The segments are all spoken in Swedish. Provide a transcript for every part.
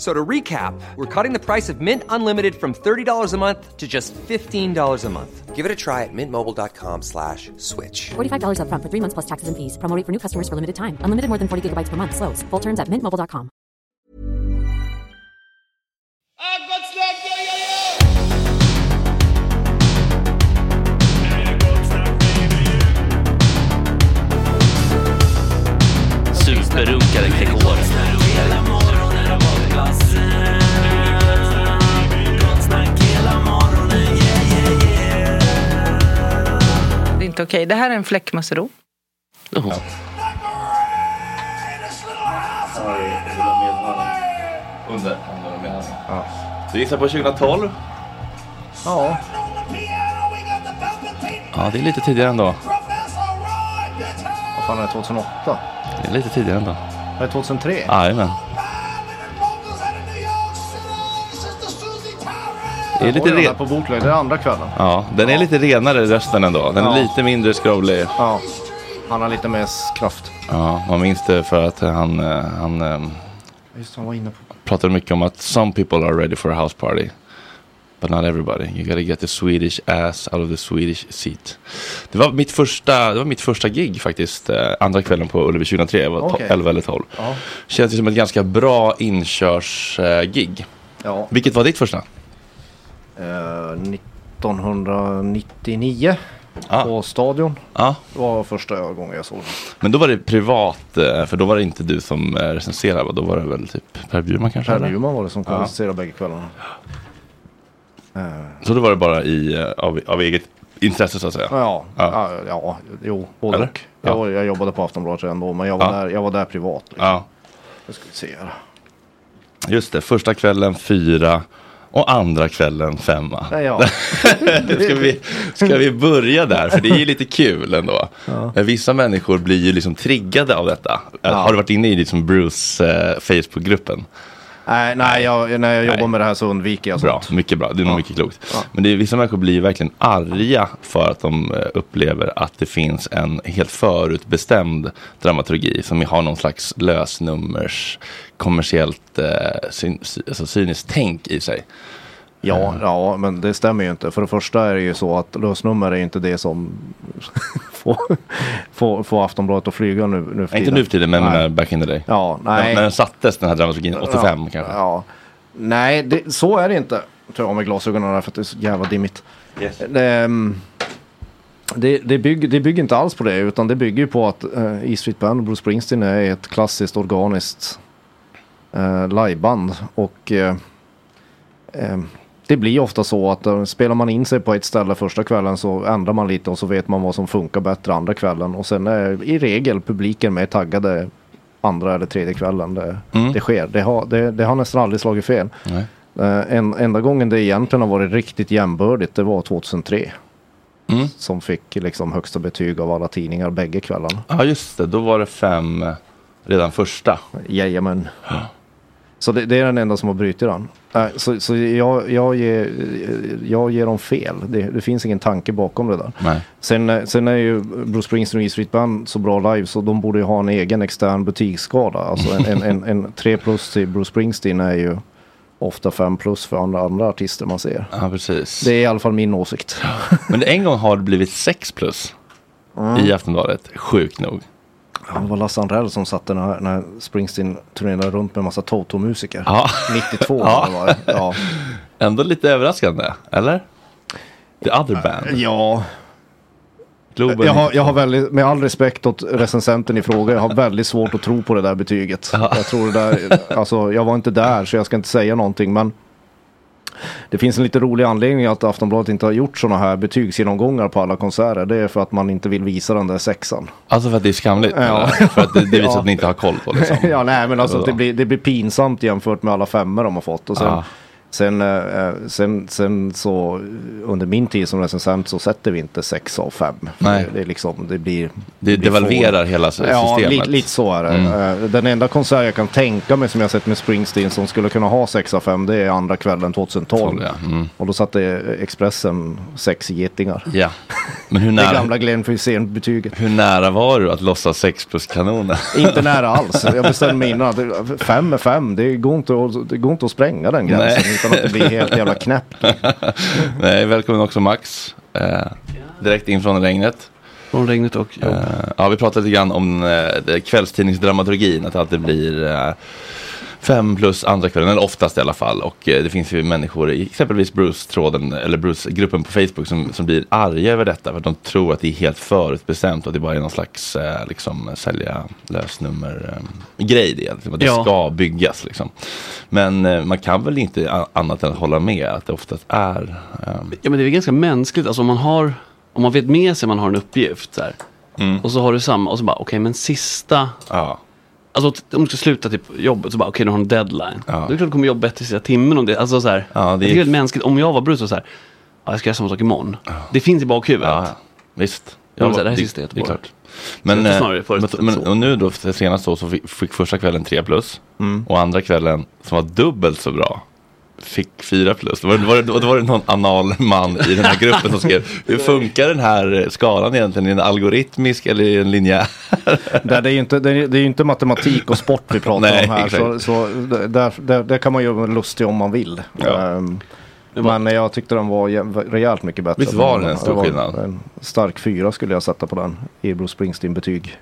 F- So to recap, we're cutting the price of Mint Unlimited from $30 a month to just $15 a month. Give it a try at mintmobile.com slash switch. $45 upfront for three months plus taxes and fees. Promo rate for new customers for limited time. Unlimited more than 40 gigabytes per month. Slows. Full terms at mintmobile.com. inte okej. Det här är en. Under. Ja. Du gissar på 2012? Ja. Ja, det är lite tidigare ändå. Vad fan är det? 2008? Det är lite tidigare ändå. Är det 2003? Jajamän. Är Jag lite den här re- på bootleg, det är andra kvällen. Ja, den är lite renare rösten ändå. Den är lite mindre scrollig. Ja. Han har lite mer kraft. Ja, man minns det för att han, eh, han eh, Just han var inne på. pratade mycket om att some people are ready for a house party. But not everybody. You gotta get the Swedish ass out of the Swedish seat. Det var mitt första, det var mitt första gig faktiskt. Eh, andra kvällen på Ullevi 2003. Jag var Okej. 11 eller 12. Ja. Känns det som ett ganska bra inkörsgig. Ja. Vilket var ditt första? Eh, 1999 Ja. på Stadion. Ja, Det var första gången jag såg den. men då var det privat. eh, För då var det inte du som eh, recenserade. va? Då var det väl typ Per Bjurman kanske? Per? Bjurman var det som Ja. konserterade bägge kvällarna. Eh, Så då var det bara i, eh, av, av eget intresse så att säga? Ja, Ja. ja. jo, både Eller? och. Ja. Jag, jag jobbade på Aftonbladet redan då, men jag var, där, jag var där privat. Liksom. Ja. Jag ska se här. Just det, första kvällen fyra och andra kvällen femma. Ja. ska, vi, ska vi börja där? För det är ju lite kul ändå. Men Vissa människor blir ju liksom triggade av detta. Har du varit inne i liksom Bruce eh, Facebook-gruppen? Nej, nej jag, när jag jobbar Nej. med det här så undviker jag Bra, sånt. mycket bra. Det är nog Ja. mycket klokt. Ja. Men det är, vissa människor blir verkligen arga för att de eh, upplever att det finns en helt förutbestämd dramaturgi som har någon slags lösnummers kommersiellt eh, syn, sy- alltså cyniskt tänk i sig. Ja, ja, men det stämmer ju inte. För det första är det ju så att lösnummer är inte det som får, får, får Aftonbladet att flyga nu, nu för Inte nu för tiden, men Nej. back in the day. Ja, nej. när den sattes, den här dramaturgin, 85 ja, kanske. Ja. Nej, det, så är det inte. Jag tar av mig glasögonen där för att det är så jävla dimmigt. Yes. Det, ehm, det, det, bygger, det bygger inte alls på det utan det bygger ju på att uh, E Street Band och Bruce Springsteen är ett klassiskt organiskt uh, liveband. Och eh, ehm, det blir ofta så att eh, spelar man in sig på ett ställe första kvällen så ändrar man lite och så vet man vad som funkar bättre andra kvällen. Och sen är i regel publiken med taggade andra eller tredje kvällen. Det, Mm. det sker. Det har, det, det har nästan aldrig slagit fel. Nej. Eh, en, enda gången det egentligen har varit riktigt jämbördigt det var 2003. Mm. Som fick liksom högsta betyg av alla tidningar bägge kvällarna. Ja, just det. Då var det fem eh, redan första. Jajamän. Så det, det är den enda som har brutit den. Eh, Så, så jag, jag, ger, jag ger dem fel. Det, det finns ingen tanke bakom det där. Nej. Sen, eh, sen är ju Bruce Springsteen och E Street Band så bra live så de borde ju ha en egen extern butiksskada. Alltså en, en, en, en 3 plus till Bruce Springsteen är ju ofta 5 plus för andra, andra artister man ser. Ja, precis. Det är i alla fall min åsikt. Men en gång har det blivit 6 plus Mm. i Aftonbladet. Sjukt nog. Ja, Det var Lasse Andrell som satte när, när Springsteen turnerade runt med en massa Toto-musiker. Ja. 92 Ja. ja. var det. Ja. Ändå lite överraskande, eller? The other band. ja. Globen. Jag har, jag har väldigt, med all respekt åt recensenten i fråga, jag har väldigt svårt att tro på det där betyget. Jag tror det där, alltså jag var inte där så jag ska inte säga någonting men det finns en lite rolig anledning att Aftonbladet inte har gjort sådana här betygsgenomgångar på alla konserter. Det är för att man inte vill visa den där sexan. Alltså för att det är skamligt? Ja. För att det, det visar Ja. att ni inte har koll på liksom. ja, nej men alltså Vadå? det blir, det blir pinsamt jämfört med alla femmor de har fått. Och sen, Ja. Sen, eh, sen, sen så eh, under min tid som recensent så sätter vi inte sex av fem. Nej. Det, det, är liksom, det blir... Det blir devalverar få- hela Ja, systemet. lite, lite så är det. Mm. Eh, Den enda konsert jag kan tänka mig som jag sett med Springsteen som skulle kunna ha 6 av 5 det är andra kvällen 2012. Tolv, ja. Mm. Och då satte Expressen sex getingar. Ja. Men hur Det nära, gamla Glenn Fysén-betyget. hur nära var du att låtsas 6 plus kanoner? Inte nära alls. Jag bestämde mig innan att fem är fem. Det går inte att, det går inte att spränga den gränsen Nej. Utan att det blir helt jävla knäppt. Nej, välkommen också Max. Eh, direkt in från regnet. Från regnet och jobb. Eh, ja, vi pratade lite grann om eh, kvällstidningsdramaturgin, att det alltid blir eh, fem plus andra kvällen, eller oftast i alla fall. Och eh, det finns ju människor i exempelvis Bruce-tråden, eller Bruce-gruppen på Facebook som, som blir arga över detta, för att de tror att det är helt förutbestämt och att det bara är någon slags eh, liksom, sälja lösnummer-grej det, liksom, att det Ja. ska byggas. Liksom. Men eh, man kan väl inte annat än hålla med att det oftast är Ja men det är ganska mänskligt, alltså om man har, om man vet med sig att man har en uppgift så här, Mm. och så har du samma, och så bara okej men sista, ja. Alltså om du ska sluta typ jobbet så bara okej du har en deadline. Ja. Det är klart du kommer jobba bättre sista timmen om det, alltså så här, Ja, det jag är- det är mänskligt, om jag var Bruce och så här, ja, jag ska göra samma sak imorgon. Det finns i bakhuvudet. Ja, visst. Ja, men så Ja, här, det här är det, sista i det är Göteborg. klart. Men, jag eh, förutsatt men, så. och nu då, senast då, så fick, fick första kvällen 3 plus. Mm. Och andra kvällen, som var dubbelt så bra, fick fyra plus. Var, var, det- var det någon anal man i den här gruppen som skrev hur funkar den här skalan egentligen? Är den algoritmisk eller är den linjär? Där det, är ju inte, det, är, det är ju inte matematik och sport vi pratar Nej, om här. exakt. Så, så där, där, där kan man göra lustig om man vill. Ja. Ehm, men jag tyckte den var jä- rejält mycket bättre. Visst var det en stor var skillnad? En stark fyra skulle jag sätta på den Bruce Springsteen-betyg.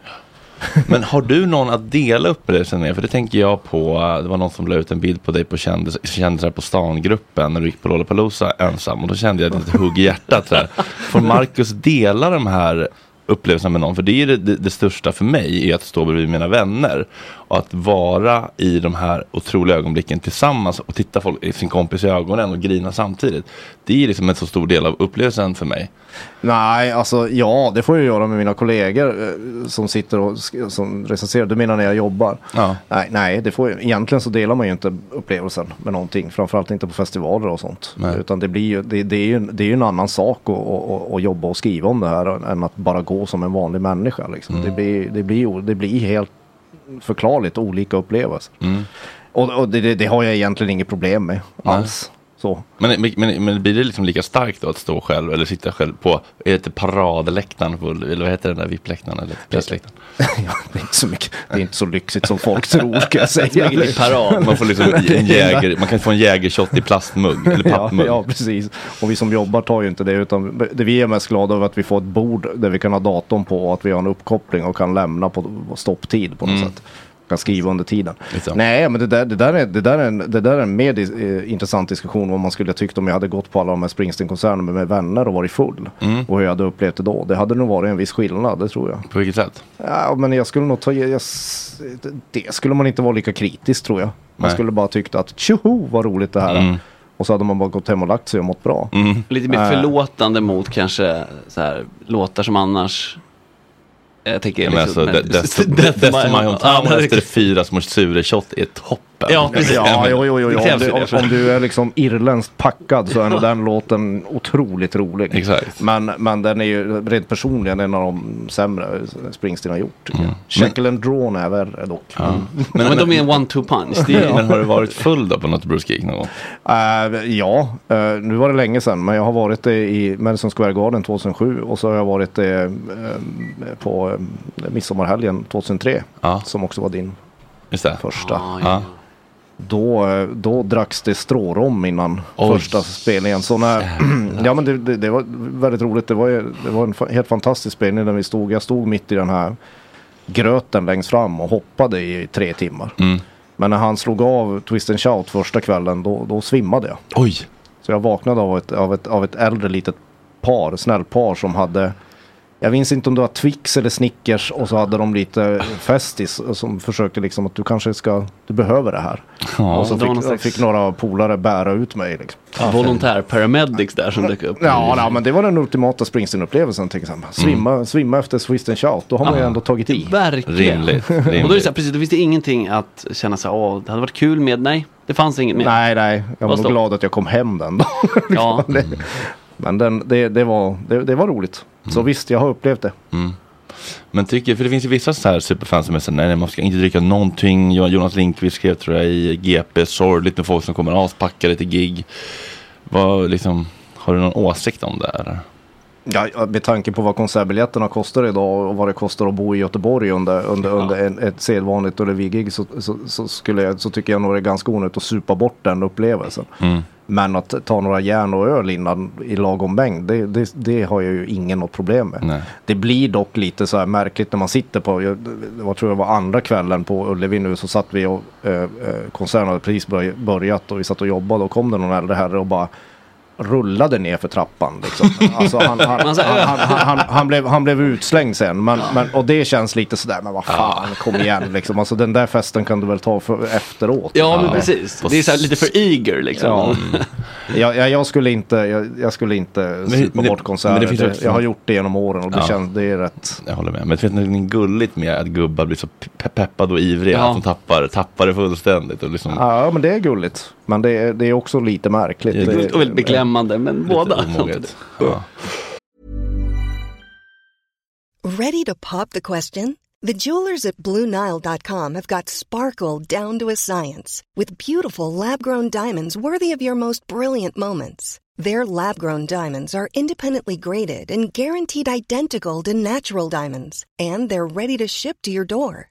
Men har du någon att dela upplevelsen med? För det tänker jag på, eh, det var någon som la ut en bild på dig på kändis, kändisar på stan-gruppen när du gick på Lollapalooza ensam och då kände jag ett hugg i hjärtat. Där. Får Marcus dela de här upplevelserna med någon? För det är ju det, det, det största för mig, är att stå bredvid mina vänner och att vara i de här otroliga ögonblicken tillsammans och titta folk, i sin kompis i ögonen och grina samtidigt. Det är liksom en så stor del av upplevelsen för mig. Nej, alltså ja, det får jag göra med mina kollegor eh, som sitter och som recenserar. Du menar när jag jobbar? Ja. Nej, nej det får, egentligen så delar man ju inte upplevelsen med någonting. Framförallt inte på festivaler och sånt. Nej. Utan det, blir ju, det, det, är ju, det är ju en annan sak att, att, att, jobba och skriva om det här än att bara gå som en vanlig människa. Liksom. Mm. Det, blir, det, blir, det blir helt förklarligt olika upplevelser. Mm. Och, och det, det, det har jag egentligen inget problem med alls. Så. Men, men, men, blir det liksom lika starkt då att stå själv eller sitta själv på, är det paradläktaren på, eller vad heter den där VIP-läktaren eller pressläktaren? ja, det, är inte så mycket, det är inte så lyxigt som folk tror kan jag säga. Man får liksom en jäger, man kan få en jägershot i plastmugg eller Ja, pappmugg. ja, precis. Och vi som jobbar tar ju inte det. Utan det vi är mest glada över att vi får ett bord där vi kan ha datorn på och att vi har en uppkoppling och kan lämna på stopptid på något sätt. Kan skriva under tiden. Liksom. Nej, men det där, det, där är, det, där är en, det där är en mer dis- eh, intressant diskussion om man skulle ha tyckt om jag hade gått på alla de här Springsteen-konserterna med, vänner och varit full. Mm. Och hur jag hade upplevt det då. Det hade nog varit en viss skillnad, det tror jag. På vilket sätt? Ja, men jag skulle nog ta... Jag, det skulle man inte vara lika kritisk tror jag. Man Nej. skulle bara tyckt att tjoho vad roligt det här är. Mm. Och så hade man bara gått hem och lagt sig och mått bra. Lite mer Eh. förlåtande mot kanske så här, låtar som annars jag tänker Ja, men liksom, alltså, men- de- desto, Death desto My- Hometown det- efter fyra små Sure-shot är toppen. Ja, precis. Ja, jo, jo, jo, Det om, du, om, du är liksom irländskt packad så är den låten otroligt rolig. Exakt. Men, men den är ju rent personligen en av de sämre Springsteen har gjort. jag. Jekyll and Drawn är värre dock. Mm. Ja. Men, men de är en one-two punch. Det är, Men har du varit full då på något Bruce-gig någon gång? Eh, ja, eh, nu var det länge sedan men jag har varit i Madison Square Garden 2007 och så har jag varit eh, på midsommarhelgen 2003 Ja, som också var din just det. första. Ja, Ja. Då, då dracks det strårom innan Oj. första spelningen. Så när, ja men det, det, det var väldigt roligt. Det var, det var en helt fantastisk spelning när vi stod. Jag stod mitt i den här gröten längst fram och hoppade i tre timmar. Mm. Men när han slog av Twist and Shout första kvällen då, då svimmade jag. Oj! Så jag vaknade av ett, av ett, av ett äldre litet par, snällt par som hade jag minns inte om det var Twix eller Snickers och så hade de lite Festis som försökte liksom att du kanske ska, du behöver det här. Ja, och så var fick, slags- fick några polare bära ut mig. Liksom. volontär paramedics där som dök upp. Ja, nej, men det var den ultimata Springsteen-upplevelsen. till exempel. Svimma, svimma efter Twist and Shout, då har man ju Ja. ändå tagit i. Verkligen. Rimligt. Och då är det rimligt. så här, precis, då finns det ingenting att känna sig, åh, det hade varit kul med, nej, det fanns inget mer. Nej, nej, jag var Vad nog glad att jag kom hem den dagen. Ja. Men den, det, det, var, det, det var roligt. Så visst, jag har upplevt det. Men tycker, för det finns ju vissa så här superfans som är så här, nej, nej man ska inte dricka någonting. Jo- Jonas Lindqvist skrev tror jag i GP, sorgligt med folk som kommer aspackade till gig. Vad liksom, har du någon åsikt om det? Eller? Ja, ja, med tanke på vad konsertbiljetterna kostar idag och vad det kostar att bo i Göteborg under, under, under en, ett sedvanligt Ullevi-gig så, så, så, skulle jag, så tycker jag nog det är ganska onödigt att supa bort den upplevelsen. Mm. Men att ta några järn och öl innan i lagom mängd, det, det, det har jag ju ingen något problem med. Nej. Det blir dock lite så här märkligt när man sitter på, jag, det var, tror jag var andra kvällen på Ullevi nu, så satt vi och eh, eh, konserten hade precis börj- börjat och vi satt och jobbade och kom det någon äldre herre och bara rullade ner för trappan. Liksom. Alltså han, blev, han blev utslängd sen. Men, men, och det känns lite sådär, men vad fan, kom igen liksom. Alltså den där festen kan du väl ta för, efteråt. Ja, men precis. Det är så lite för eager liksom. Ja. Jag, jag, jag skulle inte, jag, jag skulle inte supa bort konserter. det Det- jag har gjort det genom åren och det, Ja. känns, det är rätt. Jag håller med. Men det finns något gulligt med att gubbar blir så pe- peppade och ivriga Ja. att de tappar, tappar det fullständigt. Och liksom, Ja, men det är gulligt. Men det är, det är också lite märkligt. Det är Det- Och väldigt beklämmande, men lite båda. omoget. Ja. Ready to pop the question? The jewelers at BlueNile.com have got sparkle down to a science with beautiful lab grown diamonds worthy of your most brilliant moments. Their lab grown diamonds are independently graded and guaranteed identical to natural diamonds, and they're ready to ship to your door.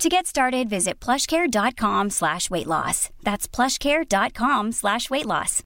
To get started, visit plushcare.com slash weight loss. That's plushcare.com slash weight loss.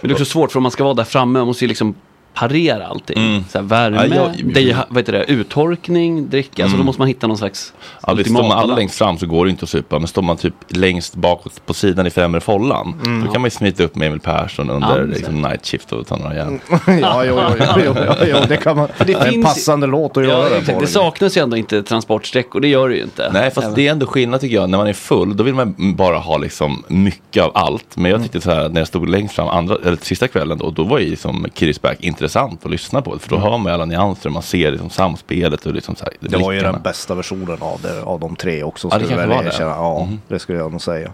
Men det är också svårt för om man ska vara där framme, man måste ju liksom parera allting. Så här, värme, Mm. Ja, jag- det, vad heter det, uttorkning, dricka. Så Mm. då måste man hitta någon slags Ja, står man alla längst fram så går det inte att supa. Men står man typ längst bakåt på sidan i främre follan. Mm. Då kan man ju smita upp med Emil Persson under Ja, liksom, night shift och ta några järn. ja, jo, jo, jo, jo, jo, det kan man. Det, är en finns- passande låt att Ja, göra på. Det saknas ju ändå inte transportsträckor, det gör det ju inte. Nej, fast det är ändå skillnad tycker jag. När man är full, då vill man bara ha liksom mycket av allt. Men jag tyckte så här, när jag stod längst fram, andra, eller sista kvällen, då, då var ju liksom Kirisback intressant att lyssna på. För då hör man alla nyanser, man ser liksom samspelet och liksom så här, Det var ju den bästa versionen av, det, av de tre också. Ja, det kanske var det. Ja, Mhm. det skulle jag nog säga.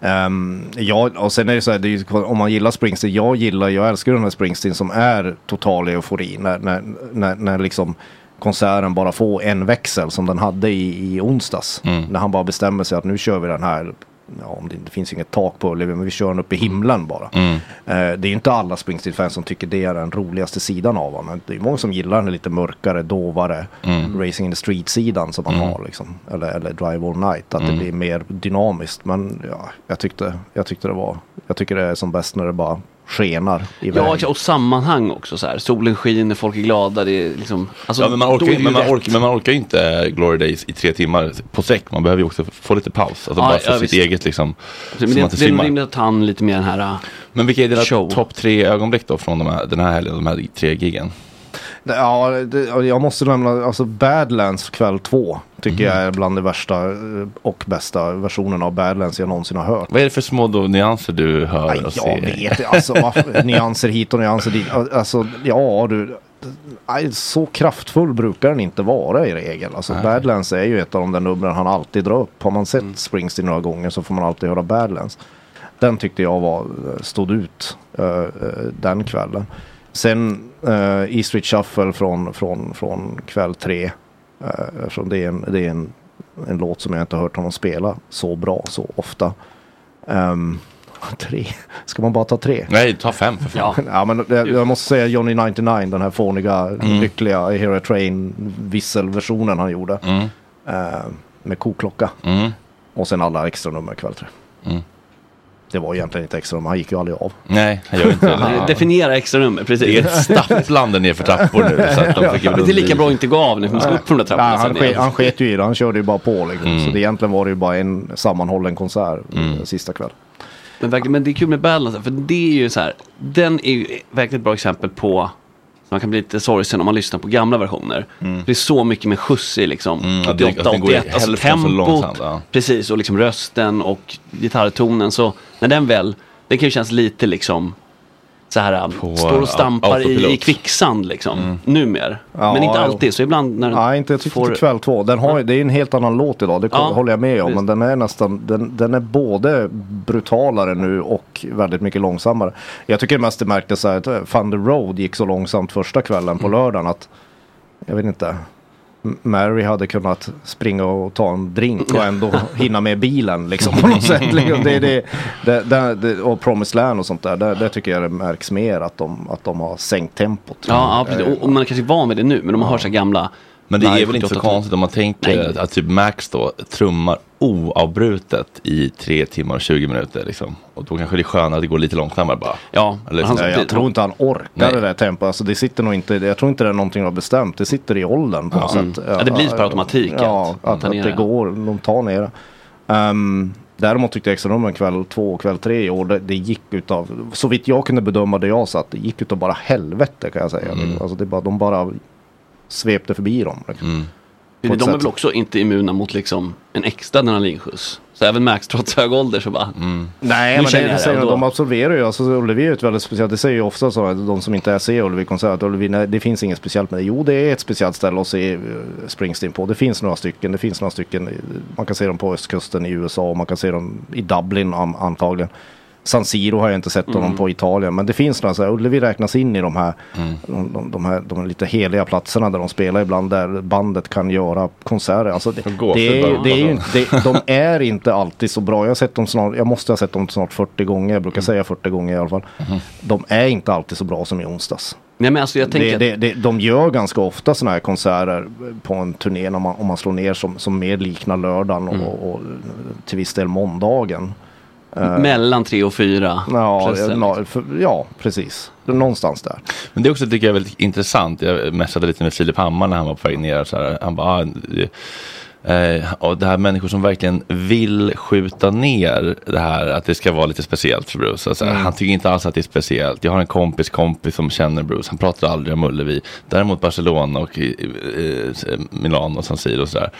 Ehm, ja, och sen är det så här, det ju, om man gillar Springsteen, jag gillar, jag älskar den här Springsteen som är total eufori. När, när, när, när liksom konserten bara får en växel som den hade i, i onsdags. Mm. När han bara bestämmer sig att nu kör vi den här Ja, om det, det finns inget tak på Ullevi, men vi kör den upp i himlen bara. Mm. Eh, det är inte alla Springsteen-fans som tycker det är den roligaste sidan av honom. Det är många som gillar den lite mörkare, dovare, Mm. Racing in the Street-sidan som man Mm. har. Liksom. Eller, eller Drive All Night, att Mm. det blir mer dynamiskt. Men ja, jag tyckte, jag tyckte det var, jag tycker det är som bäst när det bara skenar iväg. Ja, och sammanhang också så här. Solen skiner, folk är glada. Det är liksom, alltså, ja, men, man orkar, men, man orkar, men man orkar inte Glory Days i tre timmar på sträck. Man behöver ju också få lite paus. Alltså Ja, bara för ja, sitt visst. eget liksom. Men det, det är rimligt att han lite mer den här... äh, Men vilka är dina topp tre ögonblick då från de här, den här helgen, de här tre giggen? Ja, det, ja, jag måste nämna, alltså Badlands kväll två tycker Mm. jag är bland de värsta eh, och bästa versionerna av Badlands jag någonsin har hört. Vad är det för små då, nyanser du hör Nej, och jag ser? vet alltså nyanser hit och nyanser dit. Alltså, ja du. Så kraftfull brukar den inte vara i regel. Alltså Nej. Badlands är ju ett av de där numren han alltid drar upp. Har man sett Mm. Springsteen några gånger så får man alltid höra Badlands. Den tyckte jag var, stod ut eh, eh, den kvällen. Sen uh, E Street Shuffle från, från, från kväll tre. Uh, eftersom det är, en, det är en, en låt som jag inte har hört honom spela så bra så ofta. Ehm, tre. Ska man bara ta tre? Nej, ta fem för fan. Ja, men jag, jag måste säga Johnny 99, den här fåniga, Mm. lyckliga A Train visselversionen han gjorde. Mm. Eh, med koklocka. Mm. Och sen alla extra nummer kväll tre. Mm. Det var egentligen inte extra nummer, han gick ju aldrig av. Nej, han gör inte det. Ja. Definiera extra nummer, precis. Det är ett stapplande nerför trappor nu. Så att de fick Men det är lika bra att inte gå av när man ska upp för de där trapporna. Nej, han, ske, han sket ju i det, han körde ju bara på liksom. Mm. Så det egentligen var det ju bara en sammanhållen konsert Mm. eh, sista kväll. Men, verkligen, men det är kul med Balance, för det är ju så här, den är ju verkligen ett bra exempel på, man kan bli lite sorgsen om man lyssnar på gamla versioner. Det är så mycket med skjuts i liksom, Mm, att det- att 88, den går 81, alltså tempot, långsamt, ja. precis, och liksom rösten och gitarrtonen. Så när den väl, det kan ju kännas lite liksom så här, På, står och stampar uh, i, autopilot. i kvicksand liksom, numer. Ja, men inte alltid, så ibland när den Nej, inte jag får- inte kväll två. Den har, Det är en helt annan låt idag, det Ja, håller jag med om. visst. Men den är nästan, den, den är både brutalare nu och väldigt mycket långsammare. Jag tycker mest det märktes så här att eh, Thunder Road gick så långsamt första kvällen på Mm. lördagen att jag vet inte. Mary hade kunnat springa och ta en drink och ändå hinna med bilen liksom på något sätt. Liksom. Det, det, det, det, och Promised Land och sånt där, där, där tycker jag det märks mer att de, att de har sänkt tempot. Ja, ja precis. Och, och man är kanske är van vid det nu, men om man hör så gamla Men det är väl inte så 78 konstigt om man tänker Nej. att, att typ Max då trummar oavbrutet i tre timmar och 20 minuter liksom. Och då kanske det är skönare att det går lite långsammare bara. Ja, Eller, han- jag tror inte han orkar Nej. det där tempot. Alltså, det sitter nog inte, jag tror inte det är någonting har bestämt. Det sitter i åldern på något Mm. sätt. Ja, det blir per automatik Ja, att att, att, det går. De tar ner det. Um, däremot tyckte jag extra nummer kväll två och kväll tre i år. Det, det gick utav, så vitt jag kunde bedöma det jag satt, det gick utav bara helvete kan jag säga. Mm. Alltså, det bara, de bara svepte förbi dem. Liksom. Ett de är väl också inte immuna mot liksom en extra adrenalinskjuts. Så även Max trots hög ålder så bara. Nej, Nu men det, det säger, de absorberar ju. Alltså, Ullevi är ett väldigt speciellt. Det säger ju ofta så, att de som inte är ser Ullevi-konsert. att Ullevi, nej, det finns inget speciellt med det. Jo, det är ett speciellt ställe att se eh, Springsteen på. Det finns några stycken. Det finns några stycken. i- Man kan se dem på östkusten i USA och man kan se dem i Dublin antagligen. San Siro har jag inte sett honom Mm. på Italien. Men det finns några så här, Ullevi räknas in i de här, de, de, de här de här lite heliga platserna där de spelar ibland. Där bandet kan göra konserter. Alltså det, det, är, det är ju inte, det, de är inte alltid så bra. Jag, har sett dem snart, jag måste ha sett dem snart 40 gånger. Jag brukar säga 40 gånger i alla fall. De är inte alltid så bra som i onsdags. Nej men alltså jag tänker Det, det, det, de gör ganska ofta sådana här konserter på en turné när man, om man slår ner som, som mer liknar lördagen Mm. och, och till viss del måndagen. Eh, mellan tre och fyra. Ja, Precis. ja, för, ja, precis. Någonstans där. Men det är också tycker jag väldigt intressant. Jag messade lite med Filip Hammar när han var på väg ner. Så här, han bara, ah, eh, och det här människor som verkligen vill skjuta ner det här att det ska vara lite speciellt för Bruce. Alltså, Mm. Han tycker inte alls att det är speciellt. Jag har en kompis kompis som känner Bruce. Han pratar aldrig om Ullevi. Däremot Barcelona och i, i, Milano och San Siro och sådär.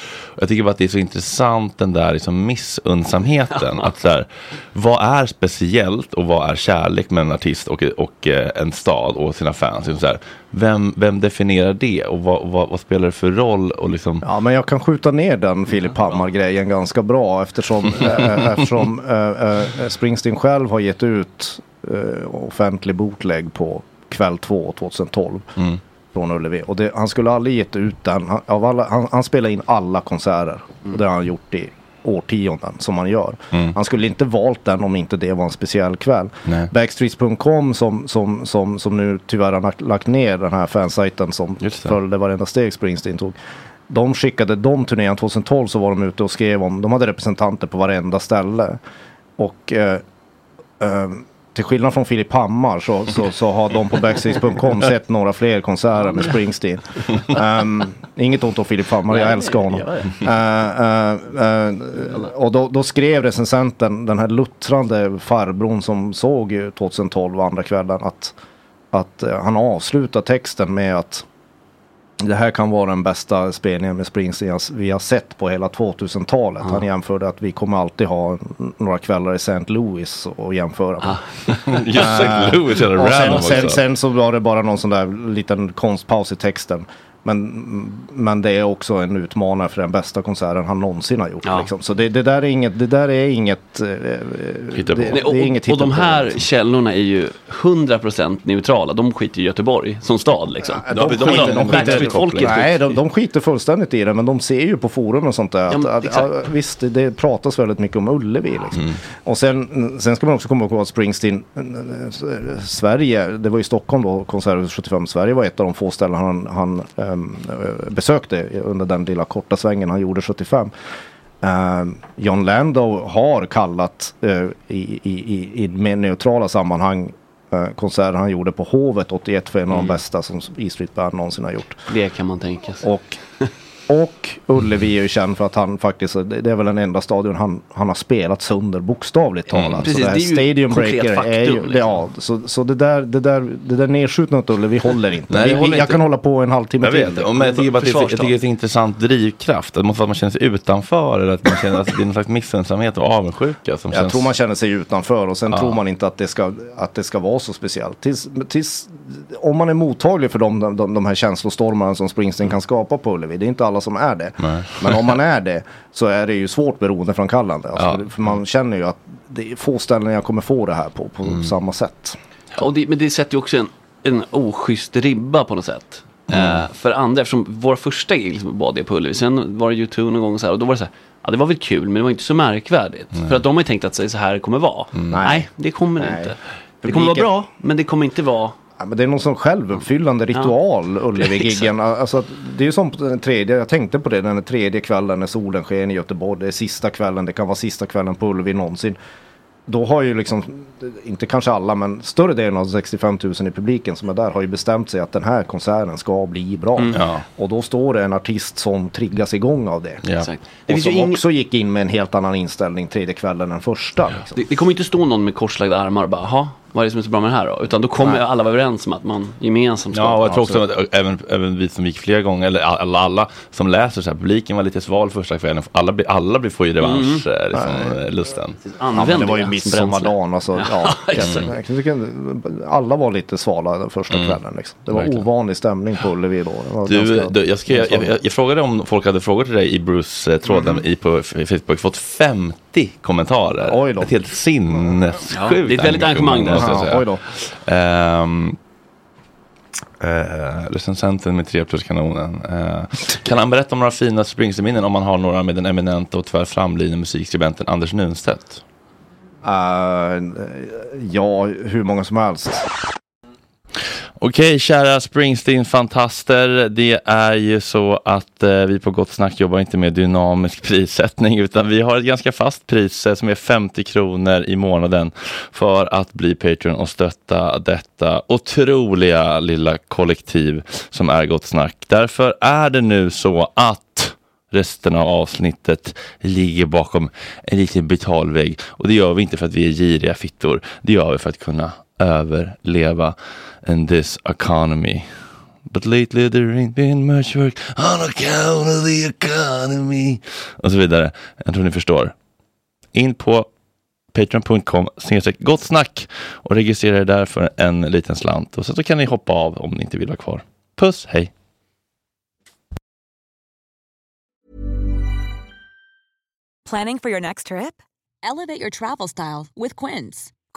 Jag tycker bara att det är så intressant den där liksom missunnsamheten. att så här, vad är speciellt och vad är kärlek med en artist och, och eh, en stad och sina fans? Liksom så här, vem, vem definierar det och vad, vad, vad spelar det för roll? Och liksom, Ja, men jag kan skjuta ner den Filip Hammar-grejen ganska bra eftersom, eh, eftersom eh, eh, Springsteen själv har gett ut eh, offentlig bootleg på kväll 2 2012 Mm. från Ullevi. Och det, han skulle aldrig gett ut den. Han, alla, han, han spelar in alla konserter. Och det har han gjort i årtionden som han gör. Mm. Han skulle inte valt den om inte det var en speciell kväll. Nej. Backstreets.com som, som, som, som nu tyvärr har lagt, lagt ner den här fansajten som följde varenda steg Springsteen tog. De skickade de turnén 2012 så var de ute och skrev om, de hade representanter på varenda ställe. Och eh, eh, till skillnad från Filip Hammar så, så, så har de på backstreets.com sett några fler konserter med Springsteen. Um, inget ont om Filip Hammar, jag älskar honom. Eh, eh, eh, och då, då skrev recensenten, den här luttrande farbrorn som såg ju 2012 andra kvällen att, att eh, han avslutar texten med att det här kan vara den bästa spelningen med Springsteen vi har sett på hela 2000-talet. Han jämförde att vi kommer alltid ha några kvällar i St. Louis och jämföra. Just St. Louis är det sen, random sen, också. sen så var det bara någon sån där liten konstpaus i texten. Men, men det är också en utmanare för den bästa konserten han någonsin har gjort. Ja. Liksom. Så det, det där är inget, det där är inget, eh, det, det är inget och, och de här källorna är ju 100% neutrala. De skiter i Göteborg som stad liksom. De skiter- de skiter- Backstreet-folket. Nej, de, de skiter fullständigt i det. Men de ser ju på forum och sånt där. Ja, Att, att, ja, visst, det, det pratas väldigt mycket om Ullevi. Liksom. Och sen, sen ska man också komma ihåg att Springsteen, eh, Sverige, det var i Stockholm då, Konserthuset 75. Sverige var ett av de få ställen han, han eh, besökte under den lilla korta svängen han gjorde 75. Ehm, John Landau har kallat eh, i, i, i, i mer neutrala sammanhang eh, konserten han gjorde på Hovet 81 för en av de bästa som E Street Band någonsin har gjort. Det kan man tänka sig. Och, och Ullevi är ju känd för att han faktiskt, det är väl den enda stadion han, han har spelat sönder bokstavligt talat. Mm. Precis, så det här det är Stadium Breaker faktum, är ju, liksom. det, ja, så, så det där, det där, det där nedskjutna Ullevi håller inte. Nej, Vi- håller jag inte. kan hålla på en halvtimme Jag till. vet, och men jag tycker bara det, jag tycker det är en intressant drivkraft. Det måste vara att man känner sig utanför eller att man känner att det är någon slags missunnsamhet och avundsjuka. Som Jag känns... tror man känner sig utanför och sen Ja. tror man inte att det ska, att det ska vara så speciellt. Tills, tills, om man är mottaglig för de, de, de här känslostormarna som Springsteen kan skapa på Ullevi. Det är inte alla som är det. Nej. Men om man är det så är det ju svårt beroendeframkallande. Alltså, Ja. för, för man känner ju att det är få ställen jag kommer få det här på, på Mm. samma sätt. Och det, men det sätter ju också en, en oschysst ribba på något sätt. Eh, för andra, eftersom våra första gig liksom var det på Ullevi, sen var det U2 någon gång så här, och då var det så här, ja det var väl kul men det var inte så märkvärdigt. För att de har ju tänkt att så så här kommer vara. Nej, det kommer det Nej. inte. Det kommer vara Publiken- bra, men det kommer inte vara Ja, men det är någon sån självuppfyllande ritual, Ullevi-giggen. Alltså, det är ju som på den tredje, jag tänkte på det den tredje kvällen när solen sken i Göteborg. Det är sista kvällen, det kan vara sista kvällen på Ullevi någonsin. Då har ju liksom, inte kanske alla, men större delen av 65 000 i publiken som är där har ju bestämt sig att den här konserten ska bli bra. Mm. Ja. Och då står det en artist som triggas igång av det. Ja. Det Och ju som ing- också gick in med en helt annan inställning tredje kvällen än första. Liksom. Det, det kommer inte stå någon med korslagda armar och bara, vad är det som är så bra med det här då? Utan då kommer Nej. alla vara överens om att man gemensamt ska... Ja, och jag tror också att även, även vi som gick flera gånger, eller alla, alla som läser så här, publiken var lite sval första kvällen. Alla, blir- alla blir får ju revansch, eh, liksom, eh, lusten. Ja, Använd det var ju som midsommardagen. Alltså, ja, exakt. alla var lite svala den första kvällen. Liksom. Det var Verkligen. ovanlig stämning på Ullevi då. Du, ganska- du, jag, ska, jag, jag, jag frågade om folk hade frågor till dig i Bruce-tråden i på F- Facebook. Fått 50 kommentarer. Oj då. Ett helt sinnessjukt Ja, det är ett väldigt engagemang där. måste jag Ja, säga. oj då. Ehm, eh, recensenten med 3 plus kanonen. Eh, kan han berätta om några fina Springsteen-minnen om man har några med den eminenta och tvär framlidne musikskribenten Anders Nunstedt? Eh, ja, hur många som helst. Okej, kära Springsteen-fantaster. Det är ju så att eh, vi på Gott Snack jobbar inte med dynamisk prissättning utan vi har ett ganska fast pris eh, som är 50 kronor i månaden för att bli Patreon och stötta detta otroliga lilla kollektiv som är Gott Snack. Därför är det nu så att resten av avsnittet ligger bakom en liten betalvägg. Och det gör vi inte för att vi är giriga fittor. Det gör vi för att kunna överleva in this economy. But lately there ain't been much work on account of the economy. Och så vidare. Jag tror ni förstår. In på patreon.com gott snack och registrera er där för en liten slant. Och sen så kan ni hoppa av om ni inte vill vara kvar. Puss, hej! Planning for your next trip? Elevate your travel style with Quince.